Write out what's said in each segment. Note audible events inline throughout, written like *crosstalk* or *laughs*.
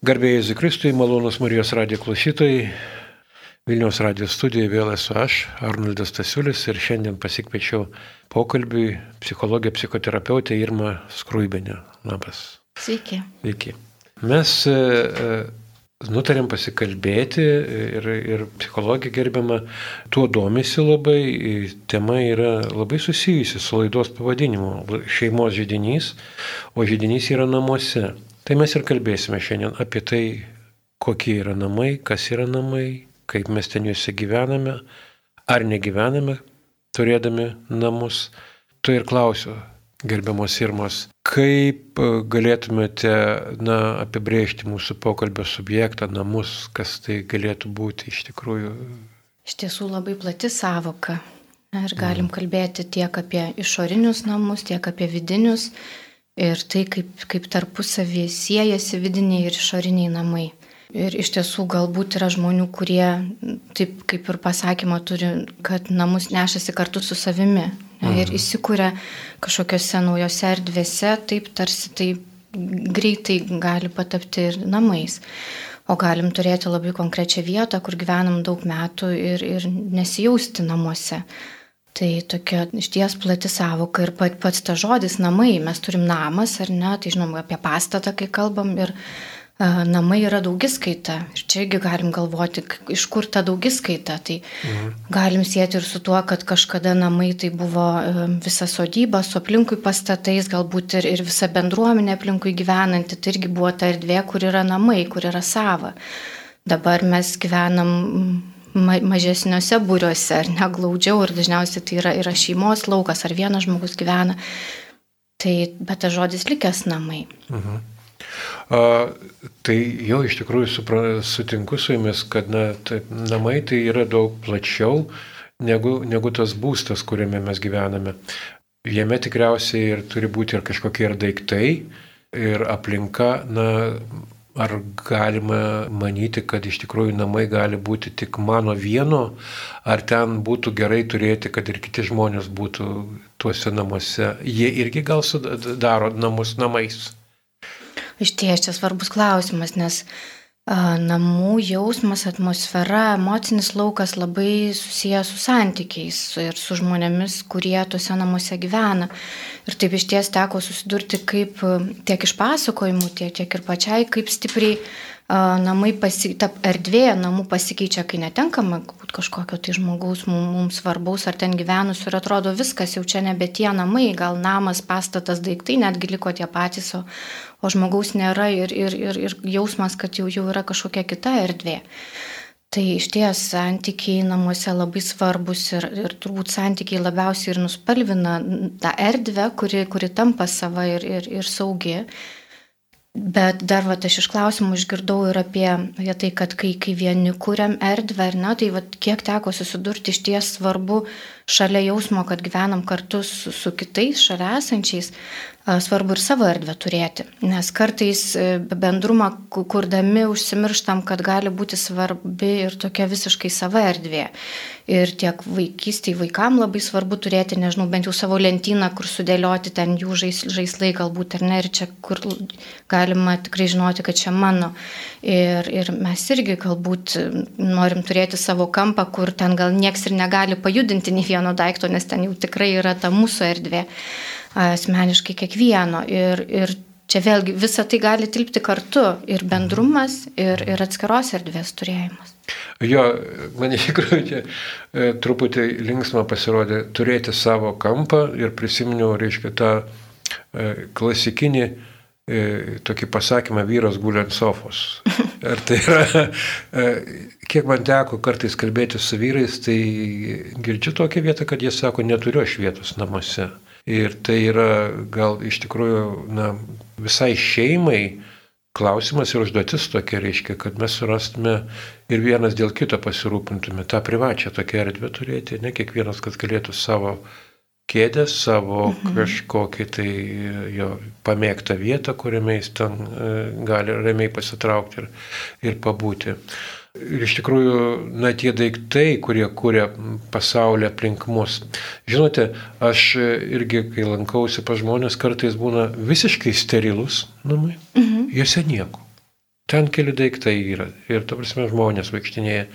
Garbėjai Zikristui, malonus Marijos radijo klausytojai. Vilniaus radijo studijoje vėl esu aš, Arnoldas Tasiulis, ir šiandien pasikviečiau pokalbiui psichologę, psichoterapeutę Irmą Skruibinę. Labas. Sveiki. Sveiki. Mes e, e, nutarėm pasikalbėti ir, ir psichologija gerbiama tuo domisi labai, tema yra labai susijusi su laidos pavadinimu - šeimos žydinys, o žydinys yra namuose. Tai mes ir kalbėsime šiandien apie tai, kokie yra namai, kas yra namai, kaip mes ten juose gyvename, ar negyvename, turėdami namus. Tu ir klausiu, gerbiamos Irmos, kaip galėtumėte na, apibrėžti mūsų pokalbio subjektą, namus, kas tai galėtų būti iš tikrųjų? Iš tiesų labai plati savoka. Ir galim mm. kalbėti tiek apie išorinius namus, tiek apie vidinius ir tai, kaip, kaip tarpusavį siejasi vidiniai ir išoriniai namai. Ir iš tiesų galbūt yra žmonių, kurie, taip kaip ir pasakymą turi, kad namus nešasi kartu su savimi mhm. ir įsikūrė kažkokiose naujose erdvėse, taip tarsi tai greitai gali patapti ir namais. O galim turėti labai konkrečią vietą, kur gyvenam daug metų ir, ir nesijausti namuose. Tai tokia išties plati savoka ir pat, pats ta žodis namai, mes turim namas ar ne, tai žinom apie pastatą, kai kalbam ir a, namai yra daugiskaita. Ir čia irgi galim galvoti, iš kur ta daugiskaita. Tai mhm. galim sėti ir su tuo, kad kažkada namai tai buvo a, visa sodyba, su aplinkui pastatais, galbūt ir, ir visa bendruomenė aplinkui gyvenanti, tai irgi buvo ta erdvė, kur yra namai, kur yra sava. Dabar mes gyvenam ma mažesniuose būriuose ar neglaudžiau ir dažniausiai tai yra, yra šeimos laukas ar vienas žmogus gyvena. Tai, bet tas žodis likęs namai. Mhm. A, tai jau iš tikrųjų supra, sutinku su jumis, kad na, tai, namai tai yra daug plačiau negu, negu tas būstas, kuriame mes gyvename. Jame tikriausiai ir turi būti ir kažkokie ir daiktai, ir aplinka, na, Ar galima manyti, kad iš tikrųjų namai gali būti tik mano vieno, ar ten būtų gerai turėti, kad ir kiti žmonės būtų tuose namuose? Jie irgi gal sudaro namus namais? Iš ties čia svarbus klausimas, nes namų jausmas, atmosfera, emocinis laukas labai susijęs su santykiais ir su žmonėmis, kurie tuose namuose gyvena. Ir taip iš ties teko susidurti kaip tiek iš pasakojimų, tiek, tiek ir pačiai, kaip stipriai namai, pasi, ta erdvė namų pasikeičia, kai netenkama kažkokio tai žmogaus mums svarbaus ar ten gyvenus ir atrodo viskas jau čia nebe tie namai, gal namas, pastatas, daiktai netgi liko tie patys, o, o žmogaus nėra ir, ir, ir, ir jausmas, kad jau, jau yra kažkokia kita erdvė. Tai iš ties santykiai namuose labai svarbus ir, ir turbūt santykiai labiausiai ir nuspalvina tą erdvę, kuri, kuri tampa sava ir, ir, ir saugi. Bet dar va, aš iš klausimų išgirdau ir apie, apie tai, kad kai, kai vieni kūriam erdvę, ar ne, tai va, kiek teko susidurti iš ties svarbu šalia jausmo, kad gyvenam kartu su, su kitais, šalia esančiais, svarbu ir savo erdvę turėti. Nes kartais e, bendrumą kurdami užsimirštam, kad gali būti svarbi ir tokia visiškai sava erdvė. Ir tiek vaikystėje vaikam labai svarbu turėti, nežinau, bent jau savo lentyną, kur sudėlioti ten jų žais, žaislai galbūt ar ne, ir čia kur galima tikrai žinoti, kad čia mano. Ir, ir mes irgi galbūt norim turėti savo kampą, kur ten gal nieks ir negali pajudinti nei vieno daikto, nes ten jau tikrai yra ta mūsų erdvė asmeniškai kiekvieno. Ir, ir čia vėlgi visa tai gali tilpti kartu ir bendrumas, ir, ir atskiros erdvės turėjimas. Jo, man iš tikrųjų čia e, truputį linksma pasirodė turėti savo kampą ir prisiminiau, reiškia, tą e, klasikinį e, tokį pasakymą vyras guli ant sofos. Ar tai yra, e, kiek man teko kartais kalbėti su vyrais, tai girdžiu tokią vietą, kad jie sako, neturiu aš vietos namuose. Ir tai yra gal iš tikrųjų na, visai šeimai klausimas ir užduotis tokia reiškia, kad mes surastume ir vienas dėl kito pasirūpintume tą privačią tokią erdvę turėti, ne kiekvienas, kad galėtų savo kėdę, savo mhm. kažkokį tai jo pamėgtą vietą, kuriame jis ten e, gali ramiai pasitraukti ir, ir pabūti. Ir iš tikrųjų, na, tie daiktai, kurie kūrė pasaulį aplink mus. Žinote, aš irgi, kai lankausi pa žmonės, kartais būna visiškai sterilus namai, mhm. juose nieko. Ten keli daiktai yra ir, ta prasme, žmonės vaikštinėja.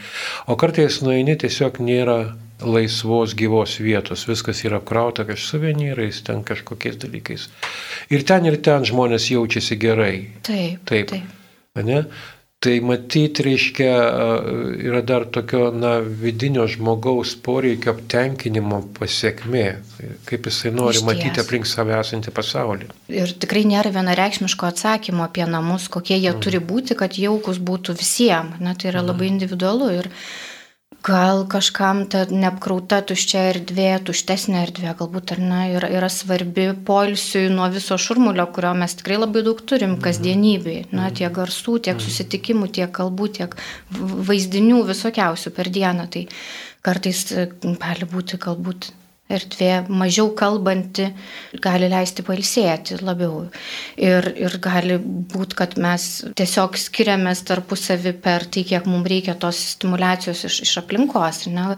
O kartais nueini tiesiog nėra laisvos gyvos vietos, viskas yra apkrauta kažkokiais suvenyrais, ten kažkokiais dalykais. Ir ten ir ten žmonės jaučiasi gerai. Taip. Taip. taip. Ne? Tai matyti, reiškia, yra dar tokio na, vidinio žmogaus poreikio aptenkinimo pasiekmė, kaip jisai nori Išties. matyti aplink save esantį pasaulį. Ir tikrai nėra vienareikšmiško atsakymo apie namus, kokie jie mm. turi būti, kad jaukus būtų visiems. Na, tai yra mm. labai individualu. Ir Gal kažkam ta neapkrauta tuščia erdvė, tuštesnė erdvė, galbūt ar ne, yra, yra svarbi polsiui nuo viso šurmulio, kurio mes tikrai labai daug turim mhm. kasdienybėje. Na, mhm. tiek garsų, tiek mhm. susitikimų, tiek kalbų, tiek vaizdinių visokiausių per dieną. Tai kartais gali būti galbūt erdvė mažiau kalbanti gali leisti pailsėti labiau. Ir, ir gali būti, kad mes tiesiog skiriamės tarpusavį per tai, kiek mums reikia tos stimulacijos iš, iš aplinkos. Ne?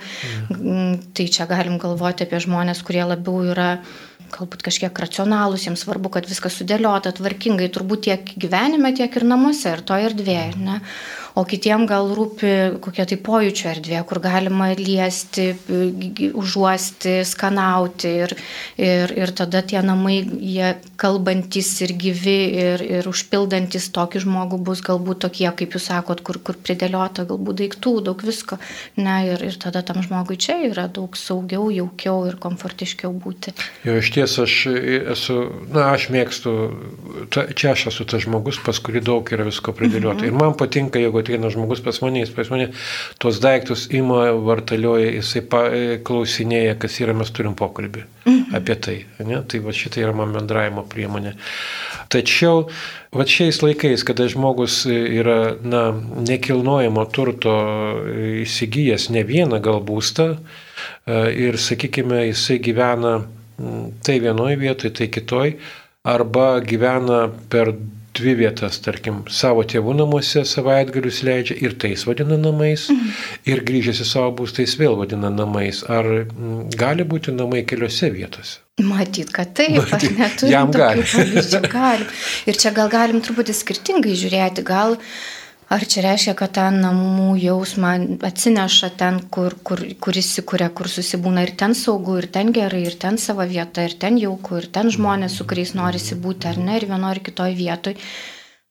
Mm. Tai čia galim galvoti apie žmonės, kurie labiau yra galbūt kažkiek racionalūs, jiems svarbu, kad viskas sudėliota tvarkingai, turbūt tiek gyvenime, tiek ir namuose, ir to erdvėje. Ne? O kitiem gal rūpi kokia tai pojūčio erdvė, kur galima liesti, užuosti, skanauti ir, ir, ir tada tie namai, jie kalbantis ir gyvi ir, ir užpildantis tokį žmogų bus galbūt tokie, kaip jūs sakot, kur, kur pridėliota galbūt daiktų, daug visko. Ne, ir, ir tada tam žmogui čia yra daug saugiau, jaukiau ir komfortiškiau būti. Jo, iš ties aš esu, na, aš mėgstu, ta, čia aš esu tas žmogus, pas kurį daug yra visko pridėliota. Mhm. Ir man patinka, jeigu ateina žmogus pas mane, jis pas mane tuos daiktus ima, vartalioja, jisai pa, e, klausinėja, kas yra, mes turim pokalbį mhm. apie tai. Ne? Tai va šitai yra man bendravimo priemonė. Tačiau va šiais laikais, kada žmogus yra na, nekilnojamo turto įsigijęs ne vieną gal būstą e, ir, sakykime, jisai gyvena tai vienoje vietoje, tai kitoje, arba gyvena per dvi vietas, tarkim, savo tėvų namuose savaitgalius leidžia ir tais vadina namais, mhm. ir grįžęs į savo būstais vėl vadina namais. Ar gali būti namai keliose vietose? Matyt, kad taip, aš neturiu. Jam gali. gali. Ir čia gal galim truputį skirtingai žiūrėti. Gal Ar čia reiškia, kad tą namų jausmą atsineša ten, kur, kur, kur įsikūrė, kur susibūna ir ten saugu, ir ten gerai, ir ten savo vieta, ir ten jauku, ir ten žmonės, su kuriais norisi būti, ar ne, ir vienoje ar kitoje vietoje.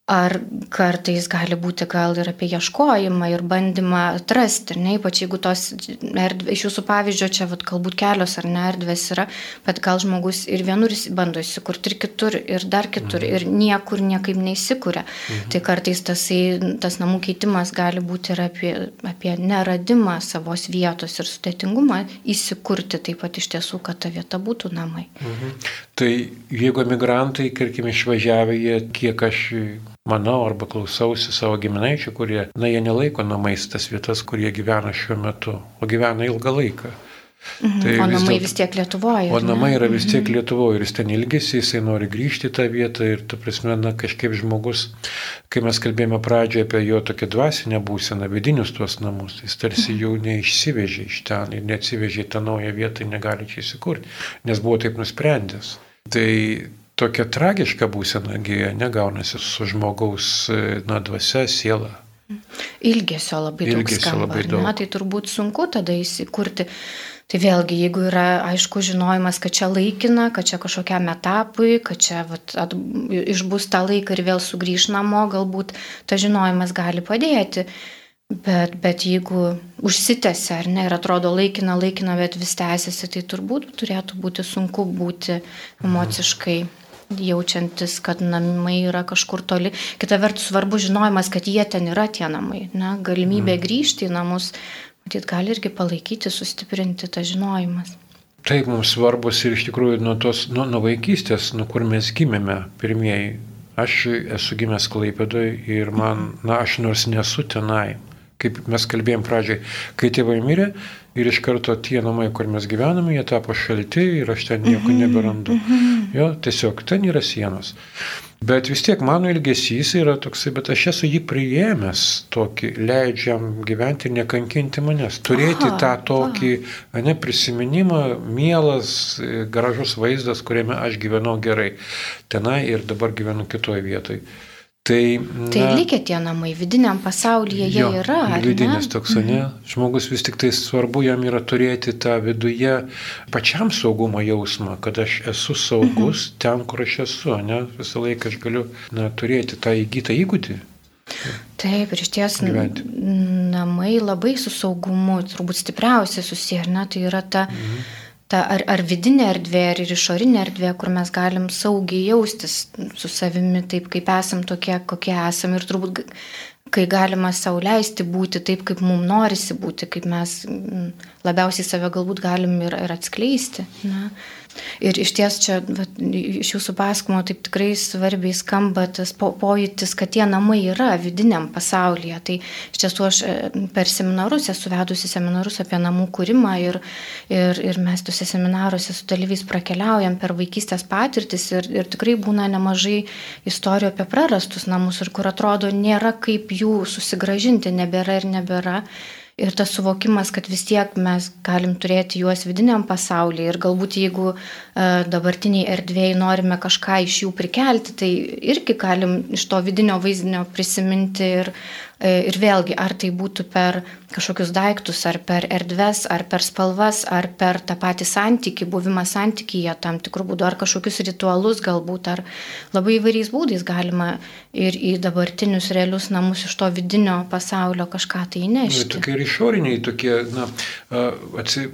Ar kartais gali būti gal ir apie ieškojimą ir bandymą atrasti, ne, ypač jeigu tos erdvės, iš jūsų pavyzdžio čia vat, galbūt kelios ar ne erdvės yra, bet gal žmogus ir vienur bando įsikurti, ir kitur, ir dar kitur, mhm. ir niekur niekaip neįsikuria. Mhm. Tai kartais tasai, tas namų keitimas gali būti ir apie, apie neradimą savos vietos ir sudėtingumą įsikurti taip pat iš tiesų, kad ta vieta būtų namai. Mhm. Tai jeigu emigrantai, tarkim, išvažiavę, jie kiek aš manau arba klausausi savo giminaičių, kurie, na, jie nelaiko namais tas vietas, kur jie gyvena šiuo metu, o gyvena ilgą laiką. Mhm. Tai o namai vis, vis tiek Lietuvoje. O namai yra vis tiek mhm. Lietuvoje ir jis ten ilgisi, jisai nori grįžti į tą vietą ir, ta prasme, na, kažkaip žmogus, kai mes kalbėjome pradžioje apie jo tokią dvasinę būseną, vidinius tuos namus, jis tarsi mhm. jau neišsivežė iš ten ir neatsivežė į tą naują vietą ir negali čia įsikurti, nes buvo taip nusprendęs. Tai tokia tragiška būsena negaunasi su žmogaus na, dvasia, siela. Ilgesio labai daug Ilgesio skamba. Labai daug. Na, tai turbūt sunku tada įsikurti. Tai vėlgi, jeigu yra aišku žinojimas, kad čia laikina, kad čia kažkokiam etapui, kad čia vat, at, išbus tą laiką ir vėl sugrįž namo, galbūt tas žinojimas gali padėti. Bet, bet jeigu užsitęsia ar ne ir atrodo laikina, laikina, bet vis tęsiasi, tai turbūt turėtų būti sunku būti emociškai. Jaučiantis, kad namai yra kažkur toli. Kita vertus, svarbu žinojimas, kad jie ten yra tie namai. Na, galimybė mm. grįžti į namus, matyt, gali irgi palaikyti, sustiprinti tą žinojimas. Taip, mums svarbus ir iš tikrųjų nuo, tos, nuo, nuo vaikystės, nuo kur mes gimėme pirmieji. Aš esu gimęs Klaipėdoje ir man, na, aš nors nesu tenai, kaip mes kalbėjom pradžiai, kai tėvai mirė, ir iš karto tie namai, kur mes gyvename, jie tapo šalti ir aš ten nieko mhm, neberandu. Mhm. Jo, tiesiog ten yra sienos. Bet vis tiek mano ilgesys yra toksai, bet aš esu jį priėmęs tokį, leidžiam gyventi ir nekankinti manęs. Turėti aha, tą tokį, aha. ne, prisiminimą, mielas, gražus vaizdas, kuriame aš gyvenau gerai. Tenai ir dabar gyvenu kitoje vietoje. Tai, tai likę tie namai, vidiniam pasaulyje jie jo, yra. Vidinis toks, ne? Mhm. Žmogus vis tik tai svarbu jam yra turėti tą viduje pačiam saugumo jausmą, kad aš esu saugus mhm. ten, kur aš esu, ne? Visą laiką aš galiu na, turėti tą įgytą įgūdį. Taip, ir iš ties namai labai su saugumu turbūt stipriausiai susiję, ar ne? Tai yra ta... Mhm ta ar, ar vidinė erdvė, ar ir išorinė erdvė, kur mes galim saugiai jaustis su savimi taip, kaip esam tokie, kokie esam ir turbūt kai galima sauliaisti būti taip, kaip mums norisi būti, kaip mes labiausiai save galbūt galim ir, ir atskleisti. Na. Ir iš ties čia, vat, iš jūsų pasakomo taip tikrai svarbiai skamba tas po, pojūtis, kad tie namai yra vidiniam pasaulyje. Tai iš tiesų aš e, per seminarus esu vedusi seminarus apie namų kūrimą ir, ir, ir mes tuose seminaruose su dalyviais prakeliaujam per vaikystės patirtis ir, ir tikrai būna nemažai istorijų apie prarastus namus ir kur atrodo nėra kaip jų susigražinti, nebėra ir nebėra. Ir tas suvokimas, kad vis tiek mes galim turėti juos vidiniam pasaulyje ir galbūt jeigu e, dabartiniai erdvėjai norime kažką iš jų prikelti, tai irgi galim iš to vidinio vaizdinio prisiminti ir ir vėlgi, ar tai būtų per kažkokius daiktus, ar per erdves, ar per spalvas, ar per tą patį santyki, buvimą santykyje tam tikrų būdų, ar kažkokius ritualus galbūt, ar labai įvairiais būdais galima ir į dabartinius realius namus iš to vidinio pasaulio kažką tai įnešti. Tokie ir išoriniai, tokie, na, atsi,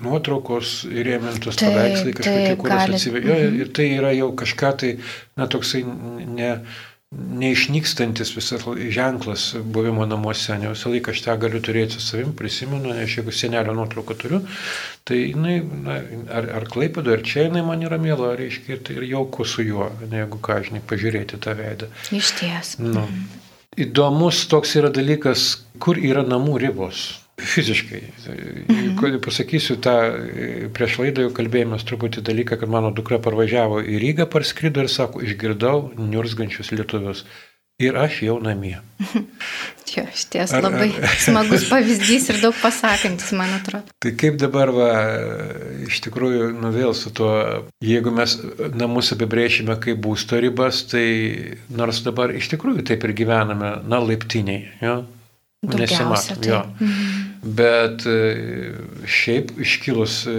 nuotraukos įrėmintos paveikslai, kažkokie, kuriuos atsivejo, mhm. ir tai yra jau kažką tai, na, toksai ne neišnykstantis visas ženklas buvimo namuose, ne visą laiką aš tą galiu turėti su savim, prisimenu, nes jeigu senelio nuotrauką turiu, tai jinai, na, ar, ar klaipado, ar čia jinai man yra mėla, reiškia, ir tai ir jauku su juo, ne, jeigu ką, žinai, pažiūrėti tą veidą. Iš ties. Nu. Įdomus toks yra dalykas, kur yra namų ribos. Fiziškai. Mhm. Pasakysiu tą, prieš laidą jau kalbėjomės truputį dalyką, kad mano dukra parvažiavo į Rygą, parskrido ir sako, išgirdau niurzgančius lietuvius. Ir aš jau namie. *laughs* Jo, iš ties labai ar, ar, *laughs* smagus pavyzdys ir daug pasakantis, man atrodo. Tai kaip dabar, va, iš tikrųjų, nu vėl su tuo, jeigu mes namus apibrėšime kaip būsto ribas, tai nors dabar iš tikrųjų taip ir gyvename, na, laiptiniai, jo, nesimato. Jo. Mhm. Bet e, šiaip iškilus e,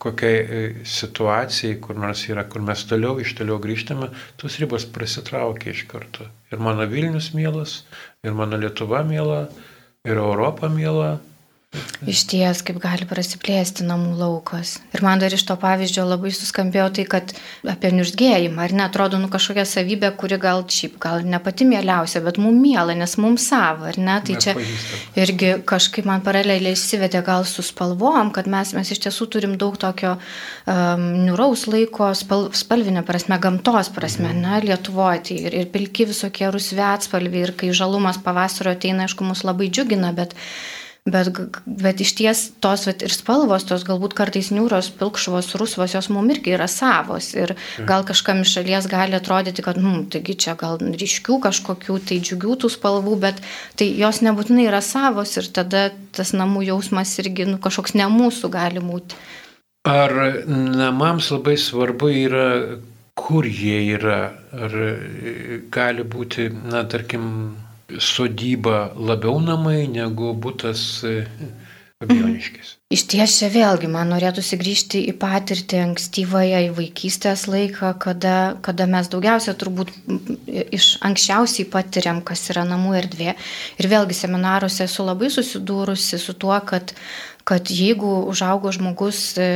kokiai e, situacijai, kur nors yra, kur mes toliau, iš toliau grįžtame, tos ribos prasitraukia iš karto. Ir mano Vilnius mielas, ir mano Lietuva miela, ir Europa miela, Iš ties, kaip gali prasiplėsti namų laukas. Ir man dar iš to pavyzdžio labai suskambėjo tai, kad apie niurzgėjimą, ar ne, atrodo, nu kažkokia savybė, kuri gal šiaip, gal ne pati mieliausia, bet mums miela, nes mums savo, ar ne, tai čia irgi kažkaip man paraleliai įsivedė gal su spalvom, kad mes, mes iš tiesų turim daug tokio um, niuraus laiko, spal, spalvinė prasme, gamtos prasme, mhm. ne, Lietuvoje, tai ir, ir pilki visokie rusvi atspalviai, ir kai žalumas pavasario ateina, aišku, mus labai džiugina, bet Bet, bet iš ties tos vat, ir spalvos, tos galbūt kartais niūros, pilkšvos, rusvos, jos mums irgi yra savos. Ir gal kažkam iš šalies gali atrodyti, kad, hm, taigi čia gal ryškių kažkokių, tai džiugių tų spalvų, bet tai jos nebūtinai yra savos ir tada tas namų jausmas irgi nu, kažkoks ne mūsų gali būti. Ar namams labai svarbu yra, kur jie yra? Ar gali būti, na, tarkim, sodyba labiau namai negu būtas. E, Iš ties čia vėlgi man norėtųsi grįžti į patirtį ankstyvąją, į vaikystės laiką, kada, kada mes daugiausia turbūt iš anksčiausiai patiriam, kas yra namų erdvė. Ir vėlgi seminaruose esu labai susidūrusi su tuo, kad kad jeigu užaugo žmogus e,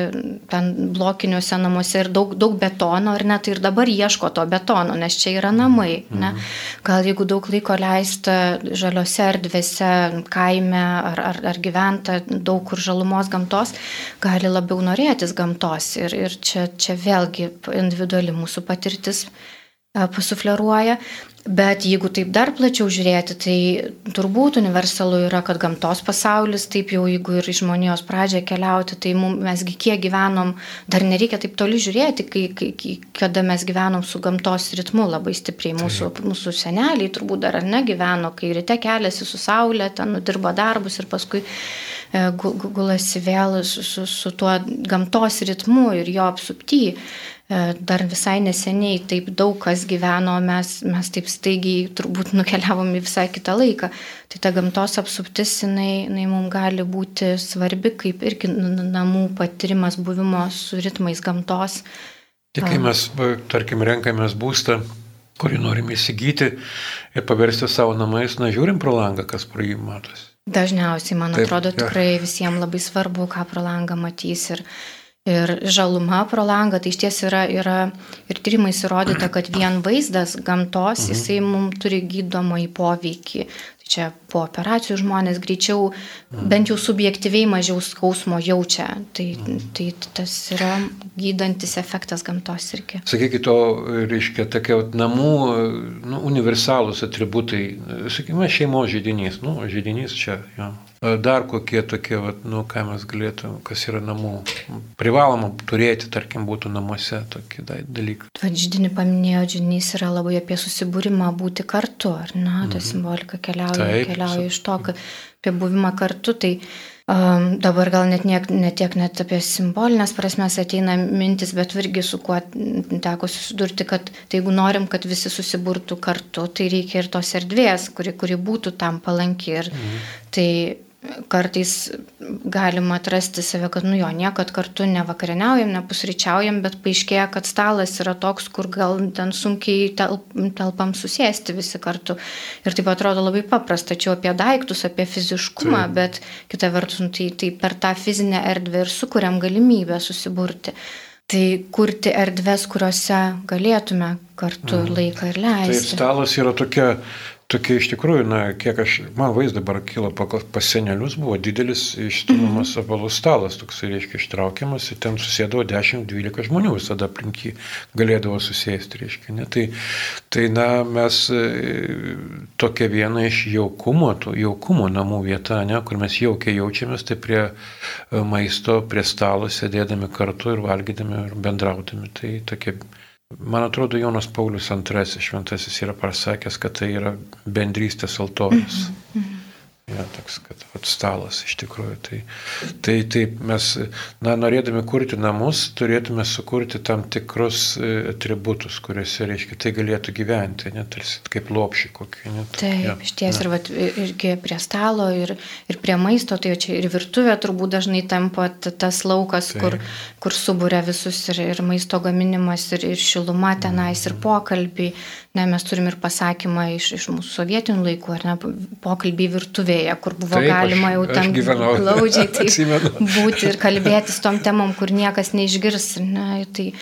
ten blokiniuose namuose ir daug, daug betono, ar ne, tai ir dabar ieško to betono, nes čia yra namai. Ne? Mhm. Gal jeigu daug laiko leista žaliose erdvėse, kaime ar, ar, ar gyventa daug kur žalumos gamtos, gali labiau norėtis gamtos. Ir, ir čia, čia vėlgi individuali mūsų patirtis pasufleruoja. Bet jeigu taip dar plačiau žiūrėti, tai turbūt universalu yra, kad gamtos pasaulis, taip jau jeigu ir iš žmonijos pradžią keliauti, tai mum, mesgi kiek gyvenom, dar nereikia taip toli žiūrėti, kai, kai, kada mes gyvenom su gamtos ritmu labai stipriai. Mūsų, mūsų seneliai turbūt dar ar ne gyveno, kai ryte keliasi su saulė, ten nudirba darbus ir paskui e, gulasi vėl su, su, su tuo gamtos ritmu ir jo apsupty. E, dar visai neseniai taip daug kas gyveno, mes, mes taip staigiai turbūt nukeliavom į visai kitą laiką. Tai ta gamtos apsuptis, jinai, jinai mums gali būti svarbi, kaip irgi namų patirimas buvimo su ritmais gamtos. Tik kai mes, tarkim, renkamės būstą, kurį norime įsigyti ir paversti savo namais, na, žiūrim pro langą, kas pro jį matosi. Dažniausiai, man Taip, atrodo, tikrai ja. visiems labai svarbu, ką pro langą matys ir, ir žaluma pro langą. Tai iš ties yra, yra ir tyrimais įrodyta, kad vien vaizdas gamtos, mhm. jisai mums turi gydomąjį poveikį čia po operacijų žmonės greičiau, bent jau subjektyviai mažiau skausmo jaučia. Tai, tai tas yra gydantis efektas gamtos irgi. Sakykit, to reiškia tokie namų nu, universalūs atributai, sakykime, šeimos žydinys, nu, žydinys čia, jo. Dar kokie tokie, vat, nu, ką mes galėtume, kas yra namų. Privaloma turėti, tarkim, būtų namuose tokie dalykai. Žydinį paminėjo, žydinys yra labai apie susibūrimą būti kartu, ar ne? Ta mhm. simbolika keliauja, Taip, keliauja iš to, kad apie buvimą kartu. Tai um, dabar gal net, niek, net tiek net apie simbolinės prasmes ateina mintis, bet irgi su kuo teko susidurti, kad tai jeigu norim, kad visi susiburtų kartu, tai reikia ir tos erdvės, kuri, kuri būtų tam palanki. Ir mhm. tai kartais galima atrasti save, kad nu jo, niekad kartu nevakarieniaujam, nepusryčiaujam, bet paaiškėja, kad stalas yra toks, kur gal ten sunkiai telp, telpam susėsti visi kartu. Ir taip atrodo labai paprasta, tačiau apie daiktus, apie fiziškumą, tai. bet kita vertus, nu, tai, tai per tą fizinę erdvę ir sukuriam galimybę susiburti. Tai kurti erdves, kuriuose galėtume kartu mhm. laiką ir leisti. Tai stalas yra tokia tokia iš tikrųjų, na, kiek aš, man vaizdas dabar kilo pas senelius, buvo didelis išstumiamas mhm. apvalus stalas, toks, reiškia, ištraukiamas, ir ten susėdavo 10-12 žmonių visada aplinkį galėdavo susėsti, reiškia. Ne? Tai, tai, na, mes e, tokia viena iš jaukumo, jaukumo namų vieta, ne, kur mes jaukiai jaučiamės, tai prie e, maisto, prie stalo sėdėdami kartu ir valgydami ir bendraudami. Tai tokia Man atrodo, Jonas Paulius II šventasis yra pasakęs, kad tai yra bendrystės altorius. Mm -hmm. Ja, toks, kad vat, stalas iš tikrųjų. Tai, tai taip, mes, na, norėdami kurti namus, turėtume sukurti tam tikrus e, atributus, kuriuose, reiškia, tai galėtų gyventi, net tarsi kaip lopšį kokį. Net, taip, ja, iš ties, ir vat, irgi prie stalo, ir, ir prie maisto, tai čia ir virtuvė turbūt dažnai tampa tas laukas, taip. kur, kur subūrė visus ir, ir maisto gaminimas, ir, ir šiluma tenais, ir pokalbiai. Ne, mes turim ir pasakymą iš, iš mūsų sovietinių laikų, ar ne, pokalbį virtuvėje, kur buvo taip, galima jau ten glaudžiai *laughs* būti ir kalbėtis tom temom, kur niekas neišgirs. Ne, tai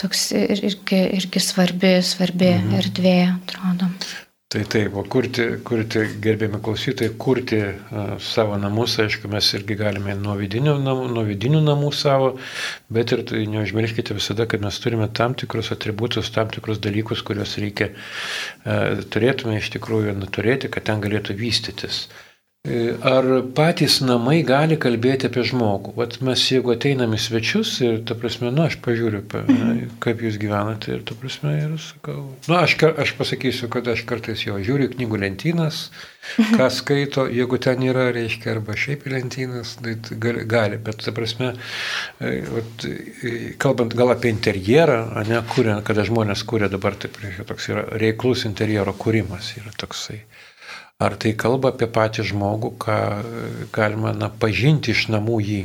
toks irgi, irgi svarbi, svarbi mhm. erdvė, atrodo. Tai taip, o kurti, kurti gerbėmi klausytojai, kurti uh, savo namus, aišku, mes irgi galime nuo vidinių namų, nuo vidinių namų savo, bet ir tai neužmirškite visada, kad mes turime tam tikrus atributus, tam tikrus dalykus, kuriuos reikia, uh, turėtume iš tikrųjų turėti, kad ten galėtų vystytis. Uh, ar patys namai gali kalbėti apie žmogų? Vat mes jeigu ateinam į svečius ir, ta prasme, nu, aš pažiūriu, mhm. kaip jūs gyvenate ir, ta prasme, ir sakau, nu, aš, aš pasakysiu, kad aš kartais jo žiūriu knygų lentynas, mhm. ką skaito, jeigu ten yra, reiškia, arba šiaip lentynas, tai gali, bet, ta prasme, e, vat, e, kalbant gal apie interjerą, ne, kuriant, kada žmonės kūrė dabar, taip, reiškia, toks yra reiklus interjero kūrimas, yra toksai. Ar tai kalba apie patį žmogų, ką galima na, pažinti iš namų jį?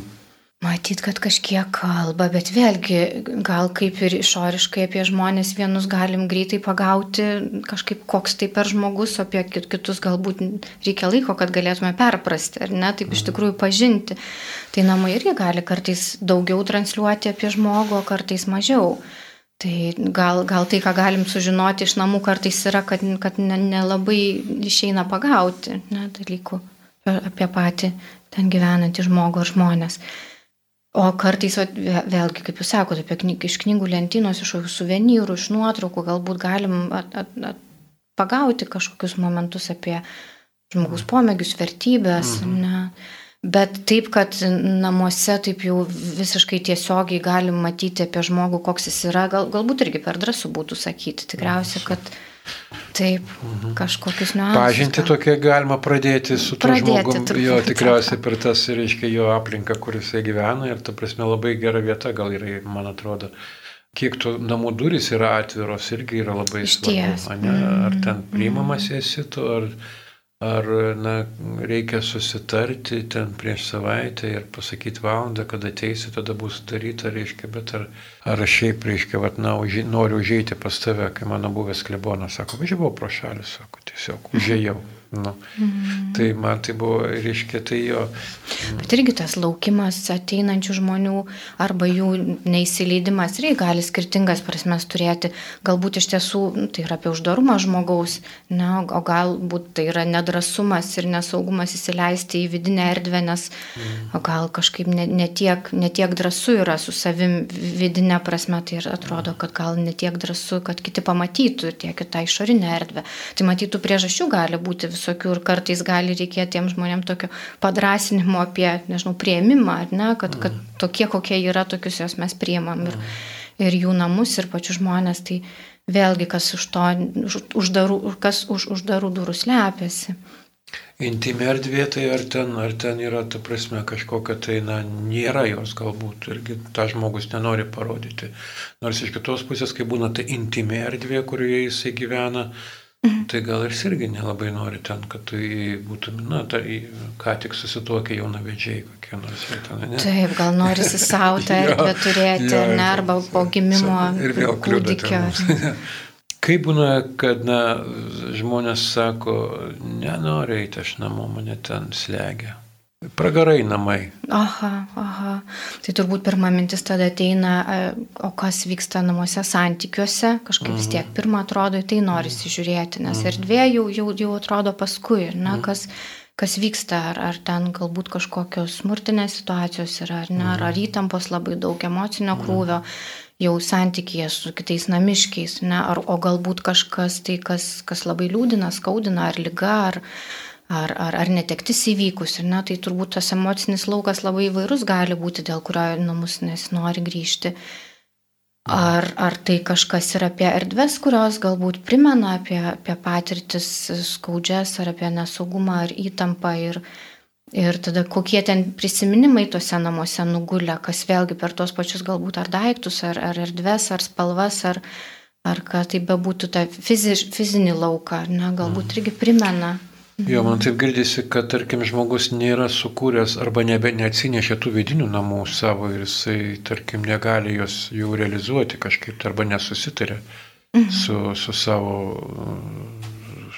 Matyt, kad kažkiek kalba, bet vėlgi gal kaip ir išoriškai apie žmonės vienus galim greitai pagauti, kažkaip koks tai per žmogus, apie kitus galbūt reikia laiko, kad galėtume perprasti, ar ne, taip iš mhm. tikrųjų pažinti. Tai namai irgi gali kartais daugiau transliuoti apie žmogų, o kartais mažiau. Tai gal, gal tai, ką galim sužinoti iš namų, kartais yra, kad, kad nelabai ne išeina pagauti ne, dalykų apie patį ten gyvenantį žmogų ar žmonės. O kartais, vėlgi, kaip jūs sakote, apie knyg, iš knygų lentynos, iš suvenyrų, iš nuotraukų, galbūt galim at, at, at, pagauti kažkokius momentus apie žmogus pomėgius, vertybės. Mhm. Ne. Bet taip, kad namuose taip jau visiškai tiesiogiai galim matyti apie žmogų, koks jis yra, gal, galbūt irgi per drąsų būtų sakyti. Tikriausiai, kad Taip, mhm. kažkokius niuansus. Pažinti tokie galima pradėti su tuo žmogum, jo tikriausiai per tas, reiškia, jo aplinką, kur jisai gyvena ir, ta prasme, labai gera vieta gal yra, man atrodo. Kiek tų namų durys yra atviros, irgi yra labai svarbu. Ar ten mhm. priimamas esi tu, ar ar na, reikia susitarti ten prieš savaitę ir pasakyti valandą, kada ateisi, tada bus daryta, reiškia, bet ar, ar šiaip, reiškia, vat, na, uži, noriu užėjti pas tave, kai mano buvęs klebonas sako, važiavau pro šalį, sako, tiesiog užėjau. Nu. Mm. Tai man tai buvo, reiškia, tai jo. Bet irgi tas laukimas ateinančių žmonių arba jų neįsileidimas irgi gali skirtingas prasmes turėti. Galbūt iš tiesų nu, tai yra apie uždarumą žmogaus, ne, o galbūt tai yra nedrasumas ir nesaugumas įsileisti į vidinę erdvę, nes mm. gal kažkaip netiek ne, ne tiek drąsu yra su savim vidinė prasme, tai atrodo, kad gal netiek drąsu, kad kiti pamatytų tiek į tą išorinę erdvę. Tai matytų priežasčių gali būti visokių ir kartais gali reikėti tiem žmonėm tokio padrasinimo apie, nežinau, prieimimą, ar ne, kad, kad mm. tokie, kokie yra, tokius jos mes priimam ir, mm. ir jų namus, ir pačius žmonės, tai vėlgi kas už to, už, uždarų, kas už uždarų durų slepiasi. Intimi erdvė tai ar ten, ar ten yra, ta prasme, kažkokia tai, na, nėra jos galbūt, irgi tą žmogus nenori parodyti. Nors iš kitos pusės, kai būna ta intimi erdvė, kurioje jisai gyvena, Mhm. Tai gal ir irgi nelabai nori ten, kad tu būtum, na, tai ką tik susituokia jaunavedžiai kokie nors ten, ne? Taip, gal nori savo tą *laughs* erdvę turėti, jo, ne, arba po gimimo ir vėl kūdikio. Kaip būna, kad, na, žmonės sako, nenori eiti aš namo, mane ten slegia. Pragarai namai. Aha, aha. Tai turbūt pirma mintis tada ateina, e, o kas vyksta namuose santykiuose, kažkaip vis tiek mhm. pirmą atrodo, tai norisi žiūrėti, nes mhm. erdvė jau, jau, jau atrodo paskui, na, mhm. kas, kas vyksta, ar, ar ten galbūt kažkokios smurtinės situacijos yra, ar ne, ar, ar įtampos labai daug emocinio krūvio jau santykėje su kitais namiškiais, ne, ar, o galbūt kažkas tai, kas, kas labai liūdina, skaudina, ar lyga, ar ar, ar, ar netektis įvykus. Ir ne, tai turbūt tas emocinis laukas labai įvairus gali būti, dėl kurio namus nesinori grįžti. Ar, ar tai kažkas yra apie erdves, kurios galbūt primena apie, apie patirtis skaudžias, ar apie nesaugumą, ar įtampą. Ir, ir tada kokie ten prisiminimai tuose namuose nugulė, kas vėlgi per tuos pačius galbūt ar daiktus, ar, ar erdves, ar spalvas, ar, ar ką tai bebūtų tą fizi, fizinį lauką, ne, galbūt mm. irgi primena. Jo, man taip girdisi, kad tarkim žmogus nėra sukūręs arba nebe, neatsinešė tų vidinių namų savo ir jisai, tarkim, negali jos jų realizuoti kažkaip, arba nesusitarė mhm. su, su savo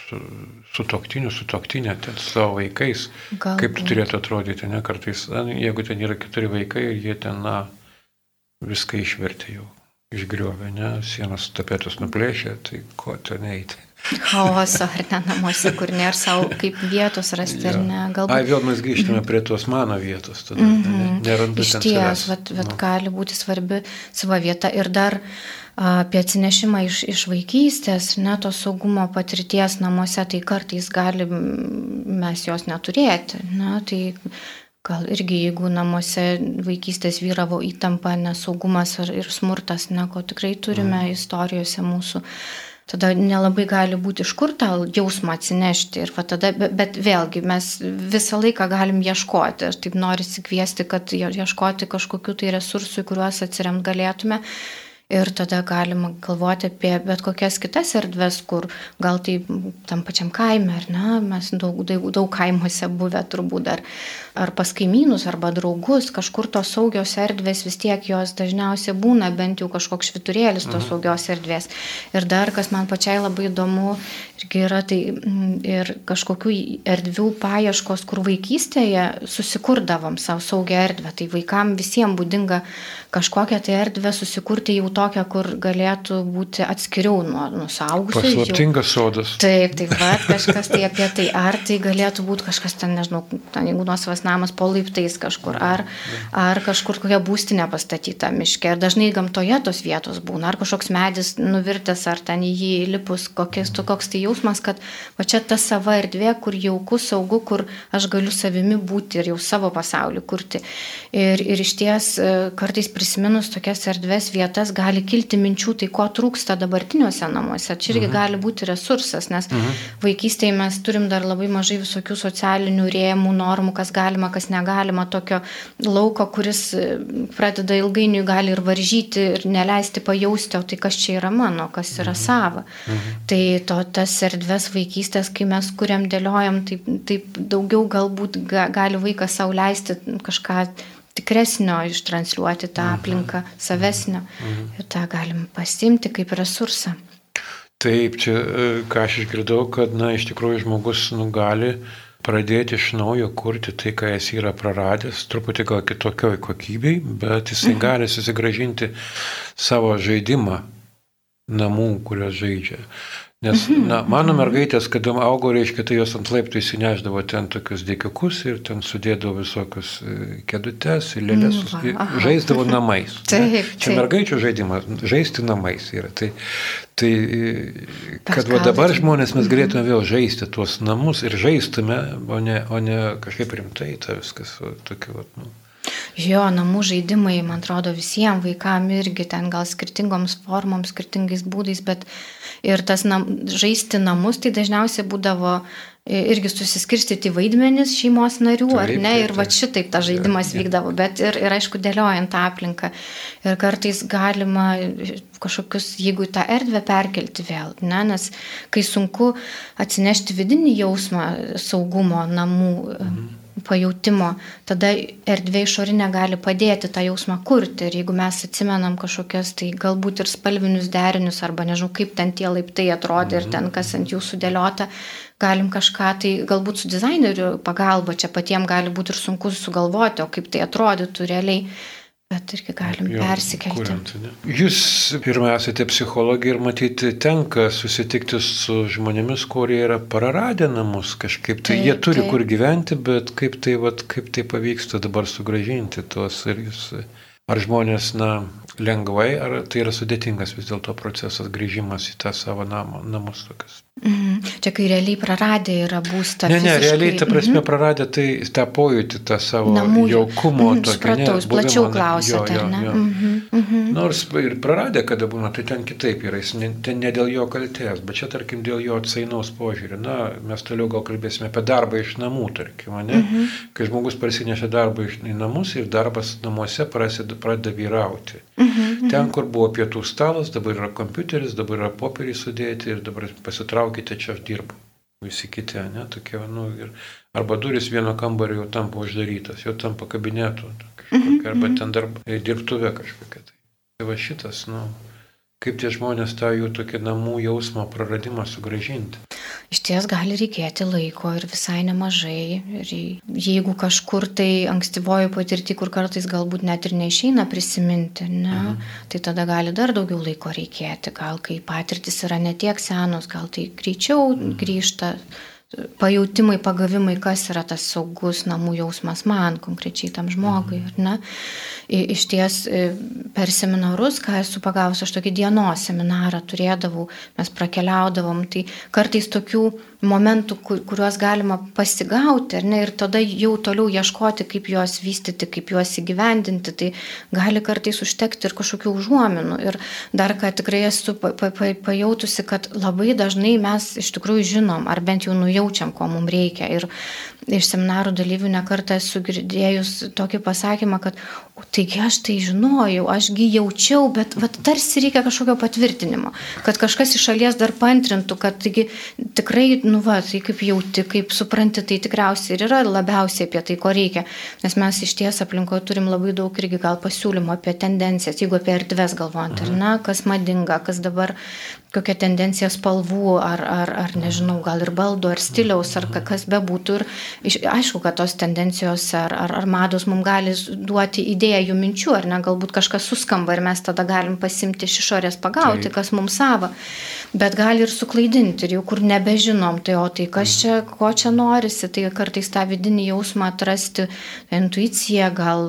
su, su toktiniu, su toktinė, su savo vaikais. Galbūt. Kaip tu turėtų atrodyti, ne kartais, jeigu ten yra keturi vaikai ir jie ten, na, viską išvertė jau, išgriovė, ne, sienas tapetus nuplėšė, tai ko ten eiti chaoso ar ne namuose, kur nėra savo kaip vietos rasti ja. ar ne. Galbūt... Ai, vėl mes grįžtame prie tos mano vietos, tada mm -hmm. nerandu Iš ties, vat, vat no. gali būti svarbi savo vieta ir dar apie atsinešimą iš, iš vaikystės, ne to saugumo patirties namuose, tai kartais gali mes jos neturėti. Ne, tai gal irgi jeigu namuose vaikystės vyravo įtampa, nesaugumas ir, ir smurtas, ne, ko tikrai turime mm. istorijose mūsų tada nelabai gali būti iš kur tą jausmą atsinešti. Ir tada, bet vėlgi mes visą laiką galim ieškoti. Aš taip noriu įsikviesti, kad ieškoti kažkokiu tai resursų, į kuriuos atsiremt galėtume. Ir tada galima galvoti apie bet kokias kitas erdves, kur gal tai tam pačiam kaime, ar ne, mes daug, daug, daug kaimuose buvę turbūt dar, ar pas kaimynus, arba draugus, kažkur tos saugios erdvės vis tiek jos dažniausiai būna, bent jau kažkoks šviturėlis tos mhm. saugios erdvės. Ir dar, kas man pačiai labai įdomu, irgi yra tai mm, ir kažkokių erdvių paieškos, kur vaikystėje susikurdavom savo saugią erdvę. Tai vaikams visiems būdinga kažkokią tai erdvę susikurti jau tokią, kur galėtų būti atskiriau nuo, nuo saugusių. Paslaptingas sodas. Taip, taip pat kažkas tai apie tai, ar tai galėtų būti kažkas ten, nežinau, ten jeigu nuosavas namas po laiptais kažkur, ar, ar kažkur kokia būstinė pastatyta miške. Ir dažnai gamtoje tos vietos būna, ar kažkoks medis nuvirtęs, ar ten į jį įlipus, kokies, tu, koks tai jausmas, kad va čia ta sava erdvė, kur jauku, saugu, kur aš galiu savimi būti ir jau savo pasaulį kurti. Ir, ir iš ties e, kartais prisiminus tokias erdves vietas, gali gali kilti minčių, tai ko trūksta dabartiniuose namuose. Čia irgi mhm. gali būti resursas, nes mhm. vaikystėje mes turim dar labai mažai visokių socialinių rėmų, normų, kas galima, kas negalima, tokio lauko, kuris e, pradeda ilgainiui gali ir varžyti, ir neleisti pajausti, o tai kas čia yra mano, kas yra mhm. sava. Mhm. Tai to, tas erdves vaikystės, kai mes kuriam, dėliojam, taip, taip daugiau galbūt ga, gali vaikas sauliaisti kažką tikresnio ištransliuoti tą mhm. aplinką, savesnio. Mhm. Ir tą galim pasimti kaip resursą. Taip, čia, e, ką aš išgirdau, kad, na, iš tikrųjų žmogus nu, gali pradėti iš naujo kurti tai, ką jis yra praradęs, truputį gal kitokioj kokybei, bet jisai mhm. gali susigražinti savo žaidimą namų, kuriuos žaidžia. Nes, mhm, na, mano mergaitės, kada augo, reiškia, tai jos ant laiptų įsineždavo ten tokius dėkiukus ir ten sudėdavo visokius e, kedutes ir lėlės, nu, *laughs* žaisdavo namais. taip, Čia taip. mergaičių žaidimas, žaisti namais yra. Tai, tai kad va, dabar žmonės mes mhm. galėtume vėl žaisti tuos namus ir žaistume, o ne, o ne kažkaip rimtai tą viskas, tokiu, nu. Jo, namų žaidimai, man atrodo, visiems vaikams irgi ten gal skirtingoms formoms, skirtingais būdais, bet ir tas nam, žaisti namus tai dažniausiai būdavo irgi susiskirstyti vaidmenis šeimos narių, taip, ar ne, ir va šitaip tas žaidimas taip, vykdavo, bet ir, ir aišku, dėliojant tą aplinką. Ir kartais galima kažkokius, jeigu tą erdvę perkelti vėl, ne, nes kai sunku atsinešti vidinį jausmą saugumo namų. Mhm pajūtimo, tada erdvė išorinė gali padėti tą jausmą kurti. Ir jeigu mes atsimenam kažkokias, tai galbūt ir spalvinius derinius, arba nežinau, kaip ten tie laiptai atrodė ir ten kas ant jų sudėliota, galim kažką tai galbūt su dizaineriu pagalba, čia patiems gali būti ir sunku sugalvoti, o kaip tai atrodytų realiai. Bet irgi galim jo, persikelti. Kuriant, Jūs pirmą esate psichologija ir matyti tenka susitikti su žmonėmis, kurie yra praradę namus kažkaip. Tai taip, jie turi taip. kur gyventi, bet kaip tai, vat, kaip tai pavyksta dabar sugražinti tuos ir jūs. Ar žmonės, na, lengvai, ar tai yra sudėtingas vis dėlto procesas grįžimas į tą savo namą, namus tokius? Mhm. Čia kai realiai praradę yra būstą. Ne, ne, fiziškai. realiai, ta prasme, mhm. praradę tai tą pojūtį, tą savo Namų, jaukumo. Mhm, supratau, ne, plačiau klausėte, ar ne? Jo. Mhm. Mhm. Nors ir praradę, kada būna, tai ten kitaip yra, jis ne, ten ne dėl jo kaltės, bet čia, tarkim, dėl jo atsainaus požiūrį. Na, mes toliau gal kalbėsime apie darbą iš namų, tarkim, ne? Mhm. Kai žmogus parsinešia darbą iš namus ir darbas namuose prasideda, pradeda vyrauti. Mhm. mhm. Ten, kur buvo pietų stalas, dabar yra kompiuteris, dabar yra popieriai sudėti ir dabar pasitraukti palaukite, čia aš dirbu. Visi kiti, ne, tokie, nu, ir, arba duris vieno kambario jau tampa uždarytas, jau tampa kabinetu, kažkokia, arba ten darba, dirbtuvė kažkokia. Tai, tai va šitas, nu, kaip tie žmonės tą jų tokį namų jausmo praradimą sugražinti. Iš ties gali reikėti laiko ir visai nemažai. Ir jeigu kažkur tai ankstyvojo patirti, kur kartais galbūt net ir neišeina prisiminti, ne, mhm. tai tada gali dar daugiau laiko reikėti. Gal kai patirtis yra netiek senos, gal tai greičiau mhm. grįžta pajūtimai, pagavimai, kas yra tas saugus namų jausmas man, konkrečiai tam žmogui. Mhm. Iš ties per seminarus, ką esu pagavusi, aš tokį dienos seminarą turėdavau, mes prakeliaudavom, tai kartais tokių momentų, kuriuos galima pasigauti, ne, ir tada jau toliau ieškoti, kaip juos vystyti, kaip juos įgyvendinti, tai gali kartais užtekti ir kažkokių užuominų. Ir dar ką tikrai esu pa, pa, pa, pajautusi, kad labai dažnai mes iš tikrųjų žinom, ar bent jau nujaučiam, ko mums reikia. Ir iš seminarų dalyvių nekartą esu girdėjus tokį pasakymą, kad taigi aš tai žinojau, ašgi jaučiau, bet vat, tarsi reikia kažkokio patvirtinimo, kad kažkas iš šalies dar pantrintų, kad taigi, tikrai, nu va, tai kaip jauti, kaip supranti, tai tikriausiai ir yra labiausiai apie tai, ko reikia, nes mes iš ties aplinkoje turim labai daug irgi gal pasiūlymų apie tendencijas, jeigu apie erdves galvojant, ar ne, kas madinga, kas dabar kokia tendencija spalvų, ar, ar, ar nežinau, gal ir baldų, ar stiliaus, ar kas bebūtų. Ir iš, aišku, kad tos tendencijos ar, ar, ar mados mums gali duoti idėjų, minčių, ar ne, galbūt kažkas suskamba ir mes tada galim pasimti iš išorės pagauti, Taip. kas mums savo, bet gali ir suklaidinti, ir jau kur nebežinom, tai o tai kas čia, ko čia norisi, tai kartais tą vidinį jausmą atrasti, intuiciją gal,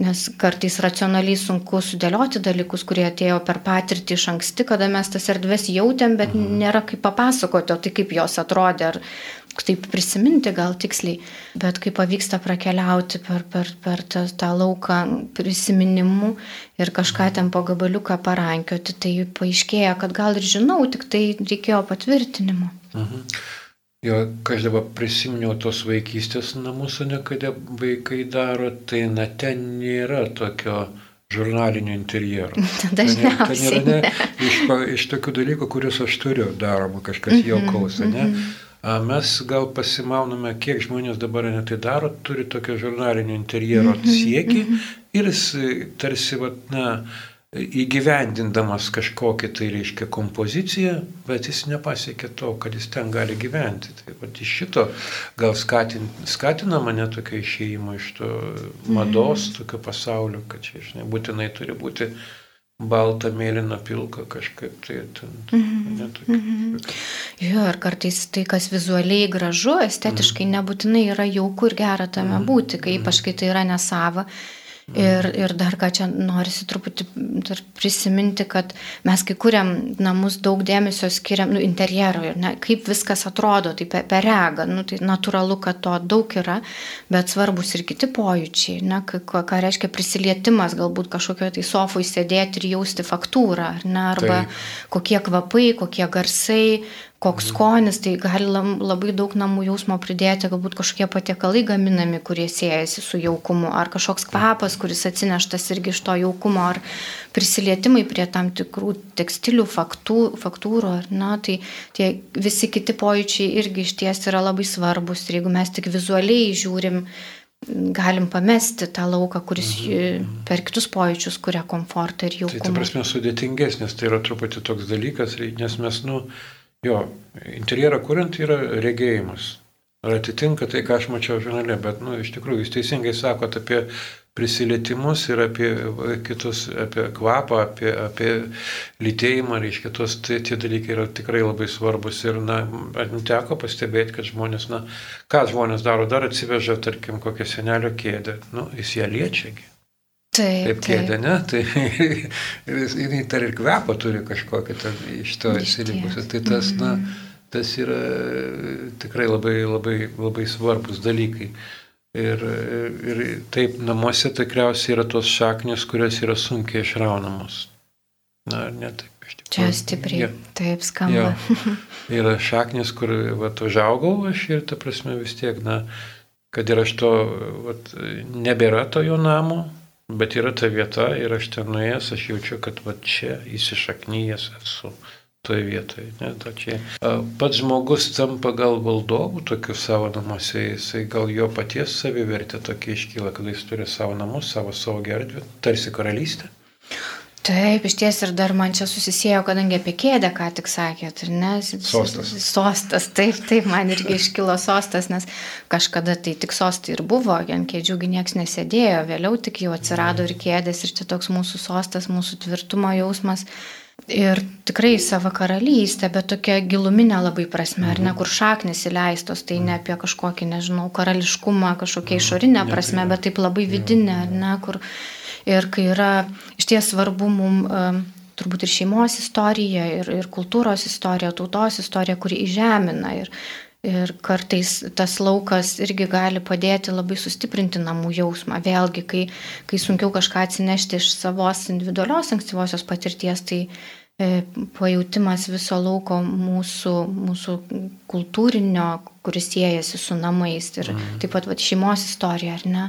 nes kartais racionaliai sunku sudėlioti dalykus, kurie atėjo per patirtį iš anksti, kada mes tas erdves jautėm, bet mhm. nėra kaip papasakoti, o tai kaip jos atrodė, ar taip prisiminti gal tiksliai, bet kai pavyksta prakeliauti per, per, per tą, tą lauką prisiminimų ir kažką ten po gabaliuką parankioti, tai paaiškėja, kad gal ir žinau, tik tai reikėjo patvirtinimo. Mhm. Jo, aš dabar prisiminiau tos vaikystės namus, ne kada vaikai daro, tai na ten nėra tokio žurnalinio interjero. *laughs* Dažniausiai. Ten yra ne, iš, iš tokių dalykų, kuriuos aš turiu daroma, kažkas jaukaus, ne? Mm -hmm. Mes gal pasimauname, kiek žmonės dabar netai daro, turi tokio žurnalinio interjero mhm, siekį mhm. ir jis tarsi, vat, na, įgyvendindamas kažkokią tai reiškia kompoziciją, bet jis nepasiekė to, kad jis ten gali gyventi. Tai pat iš šito gal skatin, skatina mane tokia išėjimo iš to mados, tokio pasaulio, kad čia, žinai, būtinai turi būti balta, mėlyna, pilka kažkaip tai ten. Mm -hmm. Netokia, mm -hmm. Jo, ir kartais tai, kas vizualiai gražu, estetiškai mm -hmm. nebūtinai yra jauku ir gera tame mm -hmm. būti, kai ypač kai tai yra nesava. Ir, ir dar ką čia norisi truputį prisiminti, kad mes kai kuriam namus daug dėmesio skiriam nu, interjerui, ne, kaip viskas atrodo, tai per, per regą, nu, tai natūralu, kad to daug yra, bet svarbus ir kiti pojūčiai, ne, ką, ką reiškia prisilietimas, galbūt kažkokio tai sofui sėdėti ir jausti faktūrą, ne, arba Taip. kokie kvapai, kokie garsai, koks skonis, tai gali labai daug namų jausmo pridėti, galbūt kažkokie patiekalai gaminami, kurie siejasi su jaukumu, ar kažkoks kvapas, kuris atsineštas irgi iš to jaukumo, ar prisilietimai prie tam tikrų tekstilių faktų, faktūrų, ar na, tai tie visi kiti pojūčiai irgi iš ties yra labai svarbus ir jeigu mes tik vizualiai žiūrim, galim pamesti tą lauką, kuris mhm. per kitus pojūčius kuria komfortą ir jaukumą. Tai ta prasme sudėtingesnis, tai yra truputį toks dalykas, nes mes, nu, Jo, interjerą kuriant yra regėjimas. Ar atitinka tai, ką aš mačiau žurnale, bet, nu, iš tikrųjų, jūs teisingai sakote apie prisilietimus ir apie kitus, apie kvapą, apie, apie lytėjimą, reiškia, tos, tai, tie dalykai yra tikrai labai svarbus ir, na, teko pastebėti, kad žmonės, na, ką žmonės daro, dar atsiveža, tarkim, kokią senelio kėdę, nu, jis ją liečiagi. Taip, taip kėdė, ne? Tai jinai *laughs* tar ir kvepą turi kažkokią ten iš to įsilikusią. Tai tas, na, mhm. tas yra tikrai labai, labai, labai svarbus dalykai. Ir, ir taip, namuose tikriausiai yra tos šaknis, kurios yra sunkiai išraunamos. Na, ne taip. Čia stipriai, ja. taip skamba. Ja. *laughs* Yra šaknis, kur va, užaugau aš ir ta prasme vis tiek, na, kad ir aš to, va, nebėra to jo namo, Bet yra ta vieta ir aš ten nuėjęs, aš jaučiu, kad va čia įsišaknyjęs esu toje vietoje. Ne, to čia. Pats žmogus tampa gal valdovų tokių savo namuose, jisai gal jo paties savivertė tokia iškyla, kad jis turi savo namus, savo saugią erdvę, tarsi karalystę. Taip, iš ties ir dar man čia susisėjo, kadangi apie kėdę ką tik sakėt, ir ne? Sostas. Sostas, taip, taip, man irgi *laughs* iškilo sostas, nes kažkada tai tik sostai ir buvo, ant kėdžiųgi niekas nesėdėjo, vėliau tik jau atsirado ir kėdės, ir čia toks mūsų sostas, mūsų tvirtumo jausmas. Ir tikrai savo karalystę, bet tokia giluminė labai prasme, ar ne, mhm. kur šaknis įleistos, tai ne apie kažkokį, nežinau, karališkumą, kažkokia mhm. išorinė prasme, bet taip labai vidinė, ar ne, kur Ir kai yra iš ties svarbu mums turbūt ir šeimos istorija, ir, ir kultūros istorija, tautos istorija, kuri įžemina. Ir, ir kartais tas laukas irgi gali padėti labai sustiprinti namų jausmą. Vėlgi, kai, kai sunkiau kažką atsinešti iš savos individualios ankstyvosios patirties, tai e, pajūtimas viso lauko mūsų, mūsų kultūrinio, kuris siejasi su namais ir mm. taip pat va, šeimos istorija, ar ne?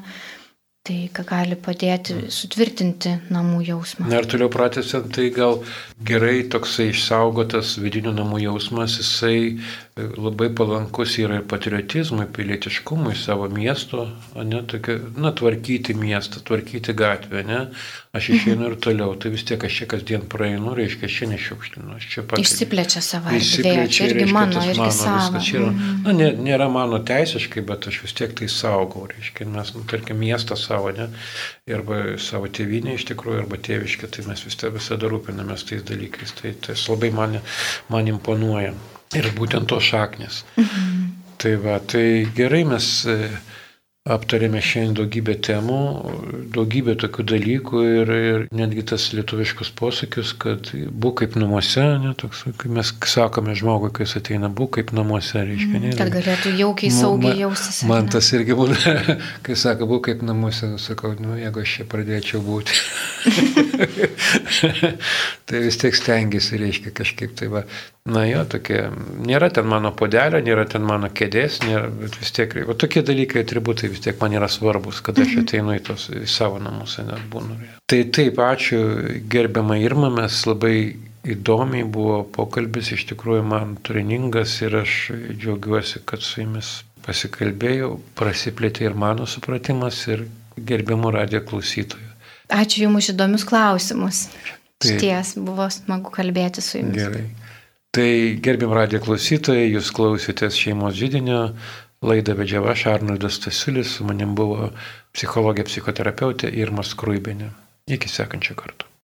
Tai, ką gali padėti sutvirtinti namų jausmą. Na ir toliau pratęsiant, tai gal gerai toksai išsaugotas vidinių namų jausmas, jisai labai palankus yra ir patriotizmui, pilietiškumui savo miesto, ne, tokia, na, tvarkyti miestą, tvarkyti gatvę, ne, aš išeinu ir toliau, tai vis tiek aš čia kasdien praeinu, reiškia, čia nešiukšlinu, aš čia pats. Išsiplečia savo erdvė, čia irgi reiškia, mano, irgi mano, savo. Yra, mm. na, nė, nėra mano teisiškai, bet aš vis tiek tai saugau, reiškia, mes, nu, tarkim, miestą savo, ne, arba savo tėvynę iš tikrųjų, arba tėviškę, tai mes vis tiek visada rūpinamės tais dalykais, tai tas labai man, man imponuoja. Ir būtent to šaknis. Mhm. Tai va, tai gerai mes aptarėme šiandien daugybę temų, daugybę tokių dalykų ir, ir netgi tas lietuviškus posakius, kad būk kaip namuose, ne, toks, kai mes sakome žmogui, kai jis ateina, būk kaip namuose, reiškia. Ne, kad galėtų jaukiai, saugiai jaustis. Man tas irgi būna, *laughs* kai sako, būk kaip namuose, sakau, nu, jeigu aš čia pradėčiau būti. *laughs* *laughs* tai vis tiek stengiasi, reiškia, kažkaip tai va. Na jo, tokie, nėra ten mano podelio, nėra ten mano kėdės, nėra, bet vis tiek, o tokie dalykai, atributai vis tiek man yra svarbus, kad aš mhm. ateinu į, tos, į savo namus, net būnu. Tai taip, ačiū gerbiamą Irmą, mes labai įdomiai buvo pokalbis, iš tikrųjų man turiningas ir aš džiaugiuosi, kad su jumis pasikalbėjau, prasiplėtė ir mano supratimas ir gerbiamų radio klausytojų. Ačiū Jums už įdomius klausimus. Šties buvo smagu kalbėti su Jumis. Gerai. Tai gerbim radio klausytojai, Jūs klausėtės šeimos žydinio, laidą vedžiava Šarnoldas Stasiulis, su manim buvo psichologė, psichoterapeutė Irma Skruibinė. Iki sekančio karto.